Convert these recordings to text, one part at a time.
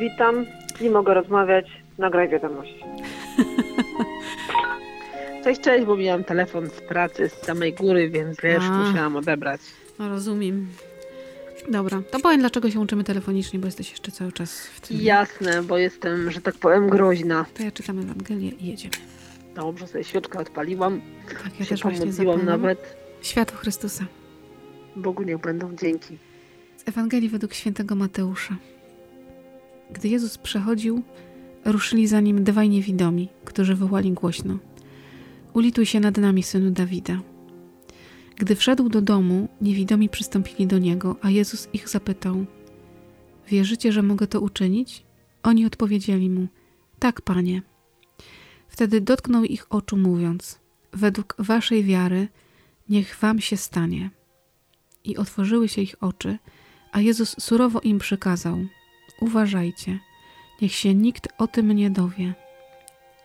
Witam, nie mogę rozmawiać, nagraj wiadomość. Cześć, cześć, bo miałam telefon z pracy z samej góry, więc wiesz, A. musiałam odebrać. No rozumiem. Dobra, to powiem dlaczego się łączymy telefonicznie, bo jesteś jeszcze cały czas w tym. Jasne, bo jestem, że tak powiem, groźna. To ja czytam Ewangelię i jedziemy. Dobrze, sobie świeczkę odpaliłam, Tak, ja też właśnie zapalam. nawet. Światło Chrystusa. Bogu niech będą dzięki. Z Ewangelii według świętego Mateusza. Gdy Jezus przechodził, ruszyli za nim dwaj niewidomi, którzy wołali głośno: Ulituj się nad nami, synu Dawida. Gdy wszedł do domu, niewidomi przystąpili do niego, a Jezus ich zapytał: Wierzycie, że mogę to uczynić? Oni odpowiedzieli mu: Tak, panie. Wtedy dotknął ich oczu, mówiąc: Według waszej wiary, niech wam się stanie. I otworzyły się ich oczy, a Jezus surowo im przykazał: Uważajcie, niech się nikt o tym nie dowie.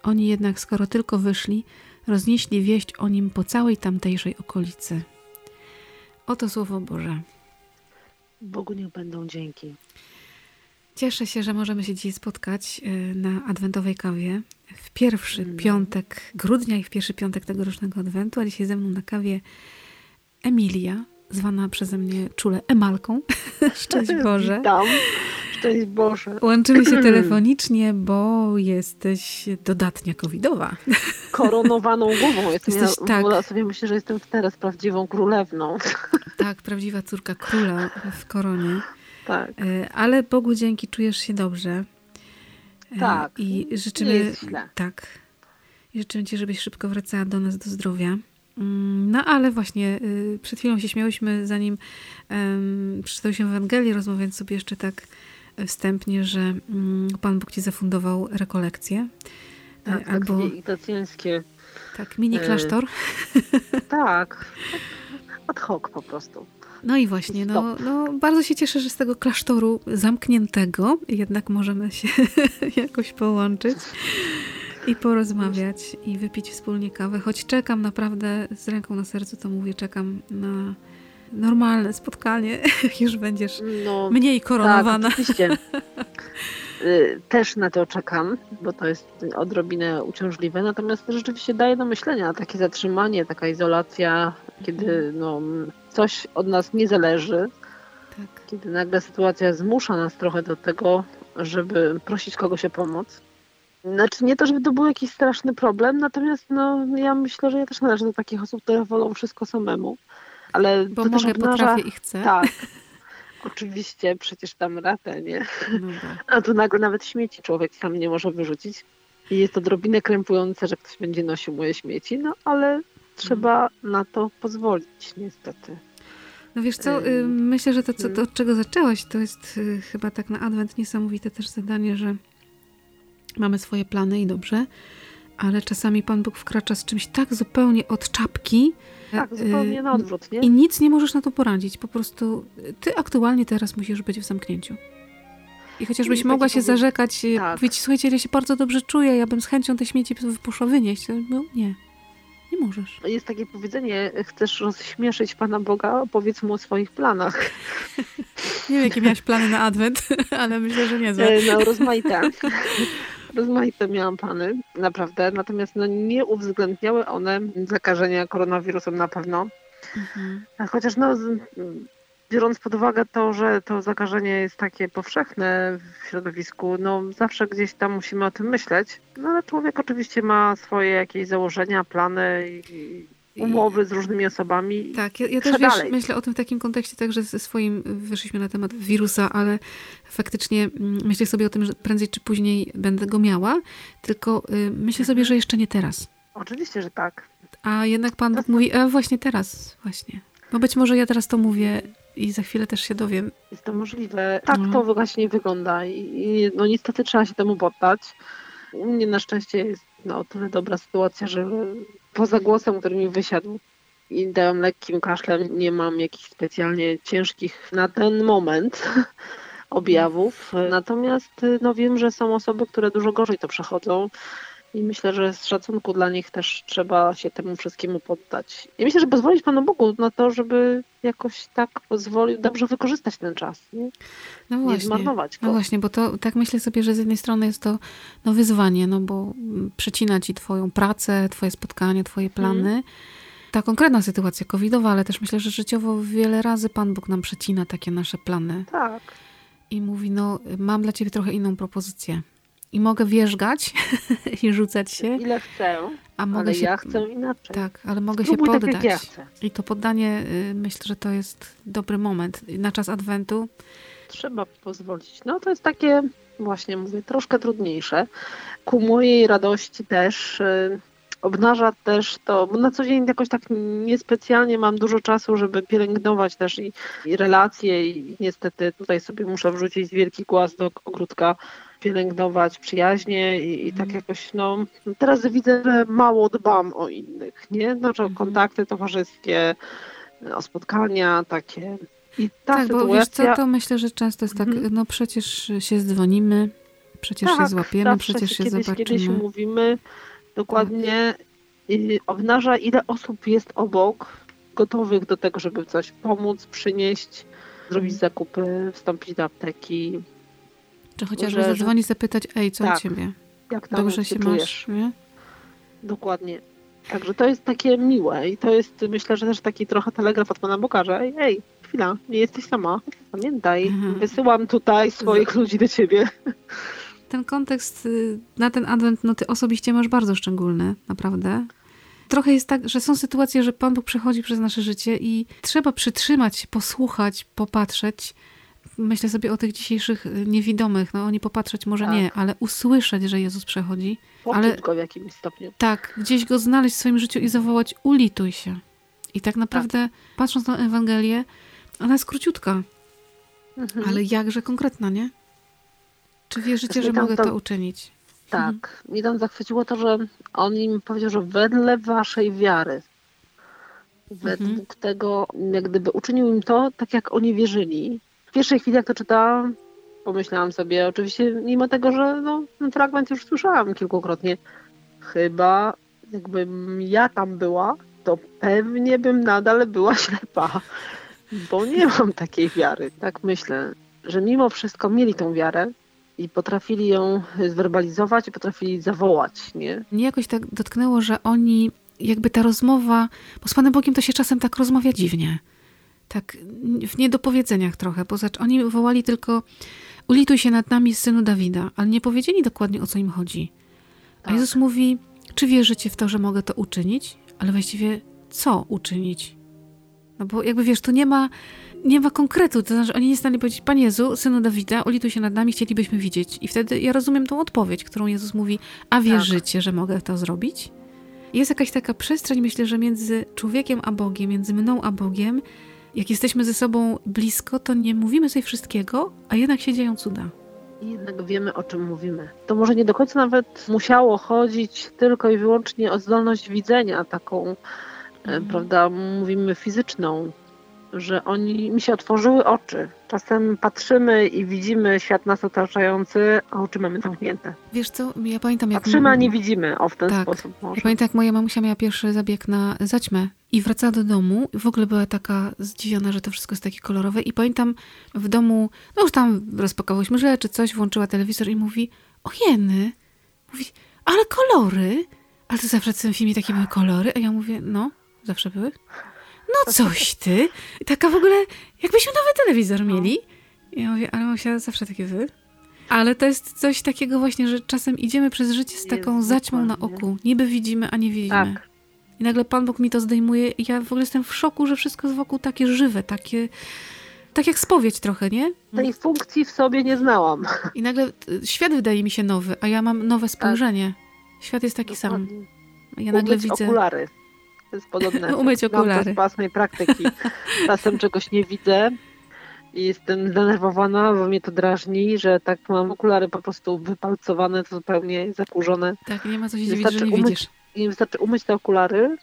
Oni jednak, skoro tylko wyszli, roznieśli wieść o nim po całej tamtejszej okolicy. Oto słowo Boże. Bogu niech będą dzięki. Cieszę się, że możemy się dzisiaj spotkać y, na adwentowej kawie w pierwszy Mm. piątek grudnia i w pierwszy piątek tegorocznego adwentu, a dzisiaj ze mną na kawie Emilia, zwana przeze mnie czule Emalką. Szczęść Boże. Witam. Szczęść Boże. Łączymy się telefonicznie, bo jesteś dodatnia covidowa. Koronowaną głową jestem. Jesteś ja tak. wolę sobie myślę, że jestem teraz prawdziwą królewną. Tak, prawdziwa córka króla w koronie. tak. E, Ale Bogu dzięki czujesz się dobrze. E, Tak, I życzymy. Tak. I życzymy Ci, żebyś szybko wracała do nas do zdrowia. Mm, No ale właśnie y, przed chwilą się śmiałyśmy, zanim um, przeczytał się Ewangelię, rozmawiając sobie jeszcze tak wstępnie, że mm, Pan Bóg Ci zafundował rekolekcję. E, Tak, Albo takie ignacjańskie. tak, mini e, klasztor. Tak. Ad hoc po prostu. No i właśnie, no, no bardzo się cieszę, że z tego klasztoru zamkniętego jednak możemy się jakoś połączyć i porozmawiać i wypić wspólnie kawę. Choć czekam naprawdę z ręką na sercu, to mówię, czekam na normalne spotkanie, już będziesz No, mniej koronowana. Tak, oczywiście. Y, Też na to czekam, bo to jest odrobinę uciążliwe, natomiast to rzeczywiście daje do myślenia takie zatrzymanie, taka izolacja, kiedy no, coś od nas nie zależy, Tak. kiedy nagle sytuacja zmusza nas trochę do tego, żeby prosić kogoś o pomoc. Znaczy nie to, żeby to był jakiś straszny problem, natomiast no, ja myślę, że ja też należę do takich osób, które wolą wszystko samemu. Ale Bo to też mogę, obnaża... potrafię i chcę. Tak. Oczywiście, przecież tam radę, nie? No tak. A tu nagle nawet śmieci człowiek sam nie może wyrzucić. I jest odrobinę krępujące, że ktoś będzie nosił moje śmieci, no ale trzeba na to pozwolić, niestety. No wiesz co, y, myślę, że to, co, to mm. od czego zaczęłaś, to jest y, chyba tak na adwent niesamowite też zadanie, że mamy swoje plany i dobrze, ale czasami Pan Bóg wkracza z czymś tak zupełnie od czapki Tak, y, zupełnie na odwrót, nie? i nic nie możesz na to poradzić. Po prostu y, ty aktualnie teraz musisz być w zamknięciu. I chociażbyś I mogła się powie- zarzekać, tak. powiedzieć, słuchajcie, ja się bardzo dobrze czuję, ja bym z chęcią te śmieci poszła wynieść. No nie, nie możesz. Jest takie powiedzenie, chcesz rozśmieszyć Pana Boga, opowiedz mu o swoich planach. Nie wiem, jakie miałaś plany na adwent, ale myślę, że niezłe. E, No, rozmaite. Rozmaite miałam plany, naprawdę. Natomiast no, nie uwzględniały one zakażenia koronawirusem na pewno. Mhm. Chociaż no, biorąc pod uwagę to, że to zakażenie jest takie powszechne w środowisku, no zawsze gdzieś tam musimy o tym myśleć. No ale człowiek oczywiście ma swoje jakieś założenia, plany i umowy z różnymi osobami. Tak, ja, ja też wiesz, myślę o tym w takim kontekście także ze swoim, wyszliśmy na temat wirusa, ale faktycznie mm, myślę sobie o tym, że prędzej czy później będę go miała, tylko y, myślę sobie, że jeszcze nie teraz. Oczywiście, że tak. A jednak Pan Bóg mówi, e, właśnie teraz, właśnie. Bo być może ja teraz to mówię i za chwilę też się dowiem. Jest to możliwe. Tak No. to właśnie wygląda i, i no niestety trzeba się temu poddać. U mnie na szczęście jest no, o tyle dobra sytuacja, że poza głosem, który mi wysiadł i dałem lekkim kaszlem, nie mam jakichś specjalnie ciężkich na ten moment objawów. Natomiast no, wiem, że są osoby, które dużo gorzej to przechodzą. I myślę, że z szacunku dla nich też trzeba się temu wszystkiemu poddać. I myślę, że pozwolić Panu Bogu na to, żeby jakoś tak pozwolił dobrze wykorzystać ten czas. Nie, no właśnie, nie zmarnować go. No właśnie, bo to tak myślę sobie, że z jednej strony jest to no, wyzwanie, no bo przecina ci Twoją pracę, Twoje spotkania, Twoje plany. Hmm. Ta konkretna sytuacja covidowa, ale też myślę, że życiowo wiele razy Pan Bóg nam przecina takie nasze plany. Tak. I mówi, no mam dla Ciebie trochę inną propozycję i mogę wierzgać i rzucać się. Ile chcę, a mogę ale się... ja chcę inaczej. Tak, ale mogę Spróbuj się poddać. Tak ja I to poddanie, y, myślę, że to jest dobry moment na czas Adwentu. Trzeba pozwolić. No to jest takie, właśnie mówię, troszkę trudniejsze. Ku mojej radości też y, obnaża też to, bo na co dzień jakoś tak niespecjalnie mam dużo czasu, żeby pielęgnować też i, i relacje i niestety tutaj sobie muszę wrzucić wielki głaz do ogródka pielęgnować przyjaźnie i, i tak mhm. jakoś, no, teraz widzę, że mało dbam o innych, nie? Znaczy o mhm. kontakty towarzyskie, o spotkania takie. I ta tak, sytuacja... bo wiesz co, to myślę, że często jest tak, mhm. no przecież się dzwonimy, przecież tak, się złapiemy, przecież się kiedyś, zobaczymy. Kiedyś mówimy dokładnie tak. i obnaża, ile osób jest obok, gotowych do tego, żeby coś pomóc, przynieść, zrobić zakupy, wstąpić do apteki, czy chociażby że, zadzwonić, zapytać, ej, co tak, u ciebie? Jak tam Dobrze się, się masz, nie? Dokładnie. Także to jest takie miłe i to jest, myślę, że też taki trochę telegraf od Pana Boga, że ej, ej chwila, nie jesteś sama, pamiętaj, mhm. wysyłam tutaj swoich ludzi do ciebie. Ten kontekst y, na ten adwent, no ty osobiście masz bardzo szczególny, naprawdę. Trochę jest tak, że są sytuacje, że Pan Bóg przechodzi przez nasze życie i trzeba przytrzymać się, posłuchać, popatrzeć, myślę sobie o tych dzisiejszych y, niewidomych, no oni popatrzeć może tak. nie, ale usłyszeć, że Jezus przechodzi. Poczuć ale go w jakimś stopniu. Tak, gdzieś go znaleźć w swoim życiu i zawołać ulituj się. I tak naprawdę tak. patrząc na Ewangelię, ona jest króciutka, mhm. ale jakże konkretna, nie? Czy wierzycie, że mogę to, to uczynić? Tak. Mhm. Mi tam zachwyciło to, że on im powiedział, że wedle waszej wiary, według mhm. tego, jak gdyby uczynił im to, tak jak oni wierzyli, w pierwszej chwili, jak to czytałam, pomyślałam sobie, oczywiście, mimo tego, że no, ten fragment już słyszałam kilkukrotnie, chyba jakbym ja tam była, to pewnie bym nadal była ślepa, bo nie mam takiej wiary. Tak myślę, że mimo wszystko mieli tą wiarę i potrafili ją zwerbalizować potrafili zawołać, nie? Mnie jakoś tak dotknęło, że oni, jakby ta rozmowa, bo z Panem Bogiem to się czasem tak rozmawia dziwnie tak w niedopowiedzeniach trochę, bo oni wołali tylko ulituj się nad nami, synu Dawida, ale nie powiedzieli dokładnie o co im chodzi. A tak. Jezus mówi, czy wierzycie w to, że mogę to uczynić? Ale właściwie co uczynić? No bo jakby wiesz, tu nie ma, nie ma konkretu, to znaczy oni nie stali powiedzieć, Panie Jezu, Synu Dawida, ulituj się nad nami, chcielibyśmy widzieć. I wtedy ja rozumiem tą odpowiedź, którą Jezus mówi, a wierzycie, tak. że mogę to zrobić? Jest jakaś taka przestrzeń, myślę, że między człowiekiem a Bogiem, między mną a Bogiem, jak jesteśmy ze sobą blisko, to nie mówimy sobie wszystkiego, a jednak się dzieją cuda. I jednak wiemy, o czym mówimy. To może nie do końca nawet musiało chodzić tylko i wyłącznie o zdolność widzenia, taką, mm. prawda, mówimy fizyczną, że oni mi się otworzyły oczy. Czasem patrzymy i widzimy świat nas otaczający, a oczy mamy zamknięte. Wiesz co, ja pamiętam jak... Patrzymy, a nie widzimy, o w ten tak. sposób może. Ja pamiętam jak moja mamusia miała pierwszy zabieg na zaćmę i wracała do domu i w ogóle była taka zdziwiona, że to wszystko jest takie kolorowe i pamiętam w domu, no już tam rozpakowałyśmy rzeczy, coś, włączyła telewizor i mówi, o jeny, mówi, ale kolory, ale to zawsze w tym filmie takie były kolory, a ja mówię, no, zawsze były. No coś ty. Taka w ogóle, jakbyśmy nowy telewizor no. mieli. Ja mówię, ale musiała zawsze takie wy. Ale to jest coś takiego właśnie, że czasem idziemy przez życie z taką jest zaćmą na oku. Niby widzimy, a nie widzimy. Tak. I nagle Pan Bóg mi to zdejmuje i ja w ogóle jestem w szoku, że wszystko jest wokół takie żywe, takie... Tak jak spowiedź trochę, nie? Tej funkcji w sobie nie znałam. I nagle y, świat wydaje mi się nowy, a ja mam nowe spojrzenie. Tak. Świat jest taki Dokładnie. sam. Ja nagle widzę. okulary. To jest podobne. Umyć okulary. Mam to z własnej praktyki. Czasem czegoś nie widzę i jestem zdenerwowana, bo mnie to drażni, że tak mam okulary po prostu wypalcowane, zupełnie zakurzone. Tak, nie ma co się dziwić, że nie umyć, widzisz. I wystarczy umyć te okulary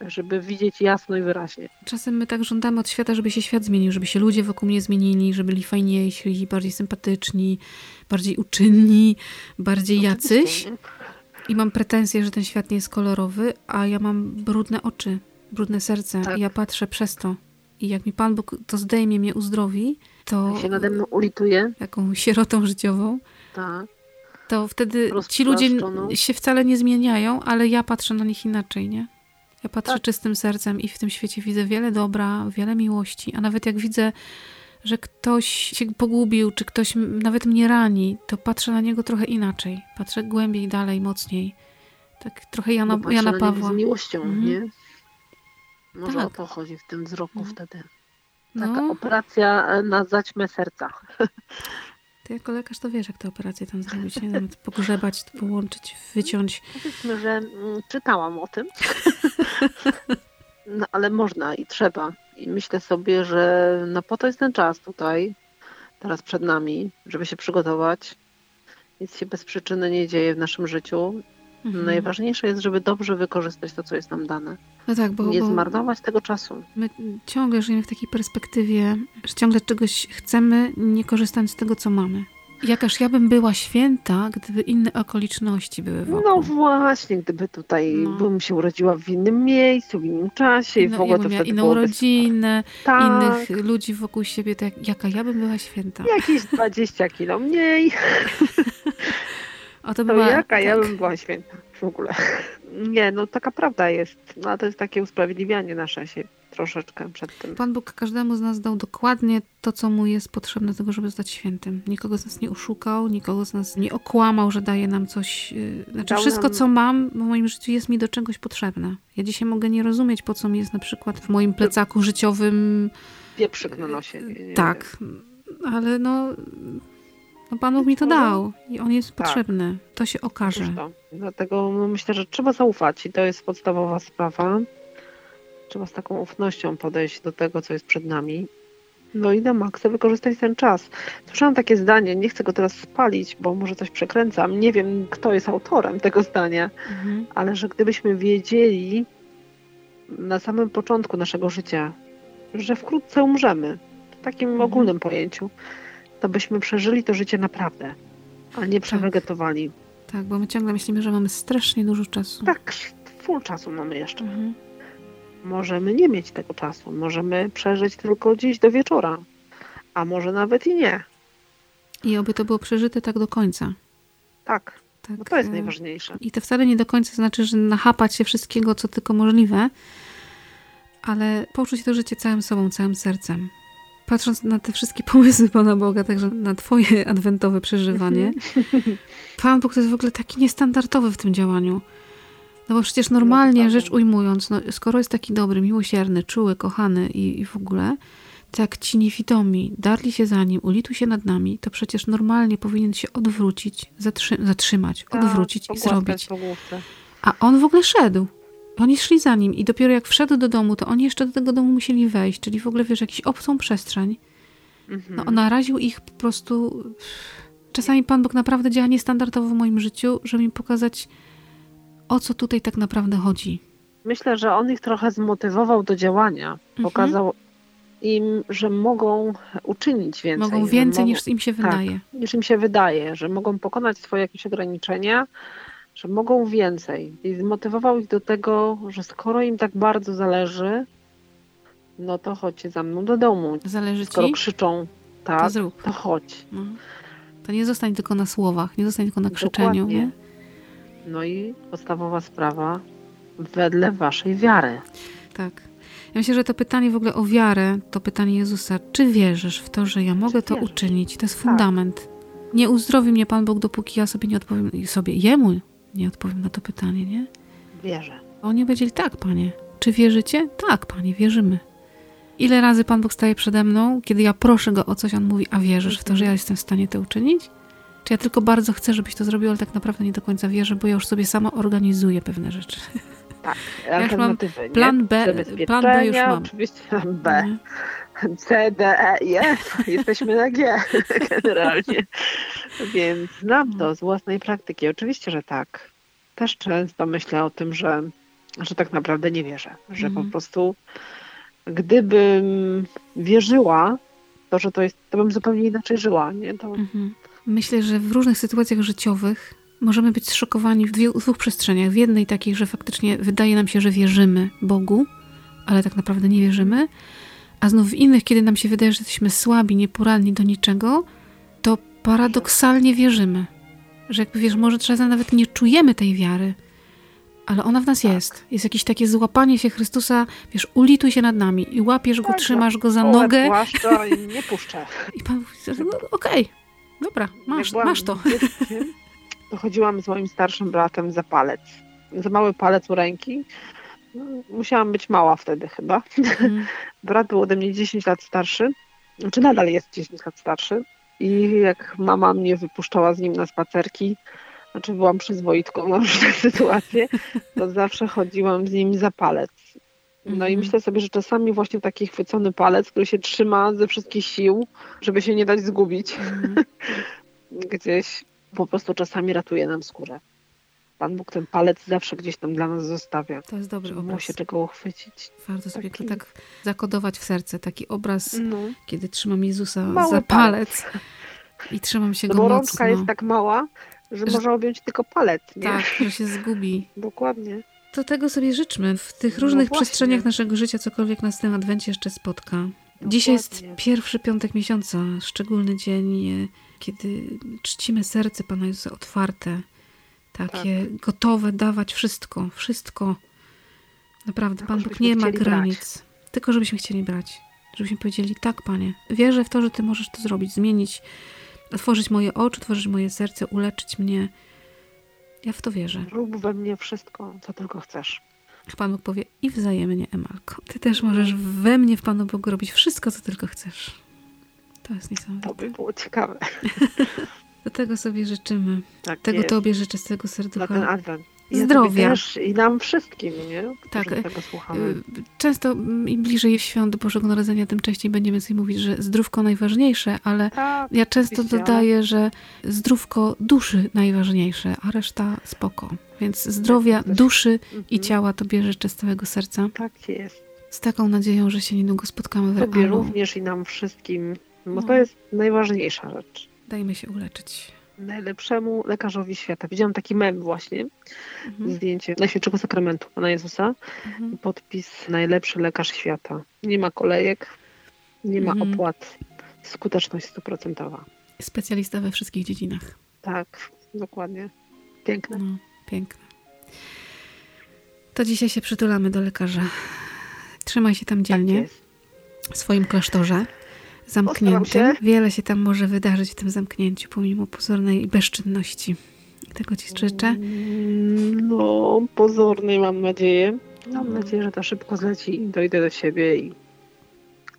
żeby widzieć jasno i wyraźnie. Czasem my tak żądamy od świata, żeby się świat zmienił, żeby się ludzie wokół mnie zmienili, żeby byli fajniejsi, bardziej sympatyczni, bardziej uczynni, bardziej jacyś. I mam pretensje, że ten świat nie jest kolorowy, a ja mam brudne oczy, brudne serce. Tak. I ja patrzę przez to. I jak mi Pan Bóg to zdejmie, mnie uzdrowi, to... Jak się nade mną ulituje. Jaką sierotą życiową. Tak. To wtedy ci ludzie się wcale nie zmieniają, ale ja patrzę na nich inaczej, nie? Ja patrzę tak. czystym sercem i w tym świecie widzę wiele dobra, wiele miłości, a nawet jak widzę, że ktoś się pogubił, czy ktoś nawet mnie rani, to patrzę na niego trochę inaczej. Patrzę głębiej, dalej, mocniej. Tak trochę Jana, Jana Pawła. z miłością, mhm. nie? Może tak. o to chodzi w tym wzroku mhm. wtedy. Taka no. operacja e, na zaćmę serca. Ty jako lekarz to wiesz, jak tę operację tam zrobić, nie? Nawet pogrzebać, połączyć, wyciąć. Powiedzmy, że mm, czytałam o tym, no ale można i trzeba. I myślę sobie, że no po to jest ten czas tutaj, teraz przed nami, żeby się przygotować. Nic się bez przyczyny nie dzieje w naszym życiu. Mhm. Najważniejsze jest, żeby dobrze wykorzystać to, co jest nam dane. No tak, bo, nie bo zmarnować tego czasu. My ciągle żyjemy w takiej perspektywie, że ciągle czegoś chcemy, nie korzystając z tego, co mamy. Jakaż ja bym była święta, gdyby inne okoliczności były wokół. No właśnie, gdyby tutaj no. bym się urodziła w innym miejscu, w innym czasie i w ogóle to wtedy inną rodzinę, tak. innych ludzi wokół siebie, to jak, jaka ja bym była święta. Jakieś 20 kilo mniej. O to, to była, jaka tak. ja bym była święta w ogóle. Nie, no taka prawda jest. No a to jest takie usprawiedliwianie nasze się troszeczkę przed tym. Pan Bóg każdemu z nas dał dokładnie to, co mu jest potrzebne do tego, żeby zostać świętym. Nikogo z nas nie oszukał, nikogo z nas nie okłamał, że daje nam coś. Y, znaczy, dał wszystko, nam... co mam w moim życiu, jest mi do czegoś potrzebne. Ja dzisiaj mogę nie rozumieć, po co mi jest na przykład w moim plecaku życiowym. Wieprzyk na nosie. Tak, ale no no Pan Bóg mi to dał i on jest tak. potrzebny. To się okaże. To. Dlatego no, myślę, że trzeba zaufać i to jest podstawowa sprawa. Trzeba z taką ufnością podejść do tego, co jest przed nami. No i na maksa wykorzystać ten czas. Słyszałam takie zdanie, nie chcę go teraz spalić, bo może coś przekręcam. Nie wiem, kto jest autorem tego zdania, mhm. ale że gdybyśmy wiedzieli na samym początku naszego życia, że wkrótce umrzemy, w takim mhm. ogólnym pojęciu, to byśmy przeżyli to życie naprawdę, a nie przewegetowali. Tak, tak bo my ciągle myślimy, że mamy strasznie dużo czasu. Tak, full czasu mamy jeszcze. Mhm. Możemy nie mieć tego czasu, możemy przeżyć tylko dziś do wieczora, a może nawet i nie. I oby to było przeżyte tak do końca. Tak, tak to jest e, najważniejsze. I to wcale nie do końca znaczy, że nachapać się wszystkiego, co tylko możliwe, ale poczuć to życie całym sobą, całym sercem patrząc na te wszystkie pomysły Pana Boga, także na Twoje adwentowe przeżywanie, Pan Bóg to jest w ogóle taki niestandardowy w tym działaniu. No bo przecież normalnie rzecz ujmując, no, skoro jest taki dobry, miłosierny, czuły, kochany i, i w ogóle, to jak ci niewidomi darli się za nim, ulituj się nad nami, to przecież normalnie powinien się odwrócić, zatrzy zatrzymać, tak, odwrócić i zrobić. A on w ogóle szedł. Oni szli za nim i dopiero jak wszedł do domu, to oni jeszcze do tego domu musieli wejść, czyli w ogóle, wiesz, jakiś obcą przestrzeń. Mhm. No, naraził ich po prostu... Czasami Pan Bóg naprawdę działa niestandardowo w moim życiu, żeby mi pokazać, o co tutaj tak naprawdę chodzi. Myślę, że on ich trochę zmotywował do działania. Mhm. Pokazał mhm. im, że mogą uczynić więcej. Mogą więcej mogą, niż im się tak, wydaje. Tak, niż im się wydaje, że mogą pokonać swoje jakieś ograniczenia, że mogą więcej. I zmotywował ich do tego, że skoro im tak bardzo zależy, no to chodźcie za mną do domu. Zależy skoro ci? krzyczą, tak, to, to chodź. No. To nie zostań tylko na słowach, nie zostań tylko na krzyczeniu. Nie? No i podstawowa sprawa, wedle waszej wiary. Tak. Ja myślę, że to pytanie w ogóle o wiarę, to pytanie Jezusa, czy wierzysz w to, że ja mogę to uczynić? To jest tak. fundament. Tak. Nie uzdrowi mnie Pan Bóg, dopóki ja sobie nie odpowiem sobie, Jemu nie odpowiem na to pytanie, nie? Wierzę. Oni powiedzieli, tak, panie. Czy wierzycie? Tak, panie, wierzymy. Ile razy Pan Bóg staje przede mną, kiedy ja proszę Go o coś, On mówi, a wierzysz w to, że ja jestem w stanie to uczynić? Czy ja tylko bardzo chcę, żebyś to zrobił, ale tak naprawdę nie do końca wierzę, bo ja już sobie sama organizuję pewne rzeczy. Tak, ja już mam plan B, plan B już mam. Oczywiście B. Mhm. C, D, E, F. Jesteśmy na G generalnie. Więc znam to z własnej praktyki. Oczywiście, że tak. Też często myślę o tym, że że tak naprawdę nie wierzę. Że Mhm. po prostu gdybym wierzyła, to że to jest, to bym zupełnie inaczej żyła, nie? To, Mhm. Myślę, że w różnych sytuacjach życiowych możemy być zszokowani w dwóch przestrzeniach. W jednej takiej, że faktycznie wydaje nam się, że wierzymy Bogu, ale tak naprawdę nie wierzymy. A znów w innych, kiedy nam się wydaje, że jesteśmy słabi, nieporadni do niczego, to paradoksalnie wierzymy. Że jakby wiesz, może czasem nawet nie czujemy tej wiary, ale ona w nas Tak. jest. Jest jakieś takie złapanie się Chrystusa, wiesz, ulituj się nad nami i łapiesz go, Tak, trzymasz go za nogę płaszcza i nie puszczę. i Pan mówi, no okej, dobra, masz, masz to. dzieckiem, To chodziłam z moim starszym bratem za palec. Za mały palec u ręki. No, Musiałam być mała wtedy chyba. Mhm. Brat był ode mnie 10 lat starszy. Znaczy nadal jest 10 lat starszy. I jak mama mnie wypuszczała z nim na spacerki, znaczy byłam przyzwoitką na różne sytuacje, to zawsze chodziłam z nim za palec. No i Mhm. myślę sobie, że czasami właśnie taki chwycony palec, który się trzyma ze wszystkich sił, żeby się nie dać zgubić Mhm. gdzieś, po prostu czasami ratuje nam skórę. Pan Bóg ten palec zawsze gdzieś tam dla nas zostawia, To jest dobry obraz. się czego uchwycić. Warto sobie taki- tak zakodować w serce. Taki obraz, No, kiedy trzymam Jezusa Mały za palec. palec i trzymam się no go bo mocno. rączka jest tak mała, że, Że- można objąć tylko palec, nie? Tak, że się zgubi. Dokładnie. To tego sobie życzmy w tych No różnych właśnie. przestrzeniach naszego życia, cokolwiek nas w tym adwencie jeszcze spotka. Dzisiaj jest Dokładnie. pierwszy piątek miesiąca, szczególny dzień, kiedy czcimy serce Pana Jezusa otwarte, takie Tak. gotowe dawać wszystko, wszystko. Naprawdę, Tylko Pan Bóg nie ma chcieli brać. granic. Tylko żebyśmy chcieli brać. Żebyśmy powiedzieli, tak Panie, wierzę w to, że Ty możesz to zrobić, zmienić, otworzyć moje oczy, otworzyć moje serce, uleczyć mnie. Ja w to wierzę. Rób we mnie wszystko, co tylko chcesz. Pan Bóg powie i wzajemnie, Emalko. Ty też możesz we mnie, w Panu Bogu, robić wszystko, co tylko chcesz. To jest niesamowite. To by było ciekawe. Do tego sobie życzymy. Tak Tego jest. Tobie życzę z Na serducha. ten adwent. I Zdrowia. Ja sobie też, I nam wszystkim, nie? Tak, Którzy tego słuchamy. Y, Często im bliżej świąt Bożego Narodzenia, tym częściej będziemy sobie mówić, że zdrówko najważniejsze, ale Tak, ja często oczywiście, dodaję, że zdrówko duszy najważniejsze, a reszta spoko. Więc zdrowia też- duszy i Mhm. ciała Tobie życzę z całego serca. Tak jest. Z taką nadzieją, że się niedługo spotkamy w Tobie realu. również i nam wszystkim, bo No. to jest najważniejsza rzecz. Dajmy się uleczyć. Najlepszemu lekarzowi świata. Widziałam taki mem właśnie, Mhm. zdjęcie Najświętszego Sakramentu Pana Jezusa. Mhm. Podpis najlepszy lekarz świata. Nie ma kolejek, nie ma Mhm. opłat. Skuteczność stuprocentowa. Specjalista we wszystkich dziedzinach. Tak, dokładnie. Piękne. No, piękne. To dzisiaj się przytulamy do lekarza. Trzymaj się tam Tak dzielnie jest. w swoim klasztorze zamkniętym. Wiele się tam może wydarzyć w tym zamknięciu, pomimo pozornej bezczynności. Tego Ci życzę. Mm, No, pozornej mam nadzieję. Mam nadzieję, że to szybko zleci i dojdę do siebie i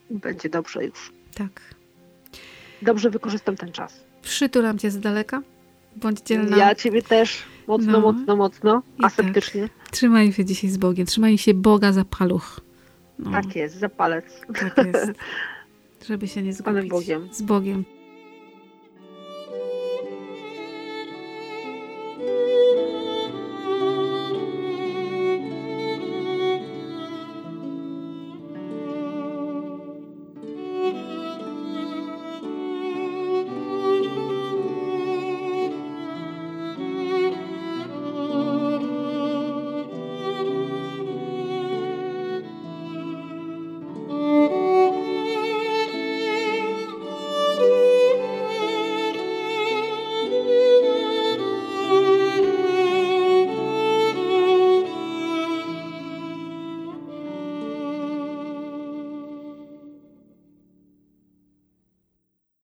będzie dobrze już. Tak. Dobrze wykorzystam ten czas. Przytulam Cię z daleka. Bądź dzielna. Ja ciebie też mocno, No. mocno, mocno, I aseptycznie. Trzymaj się dzisiaj z Bogiem. Trzymaj się Boga za paluch. No, Tak jest, za palec. tak jest. Żeby się nie Panem zgubić. Bogiem. Z Bogiem.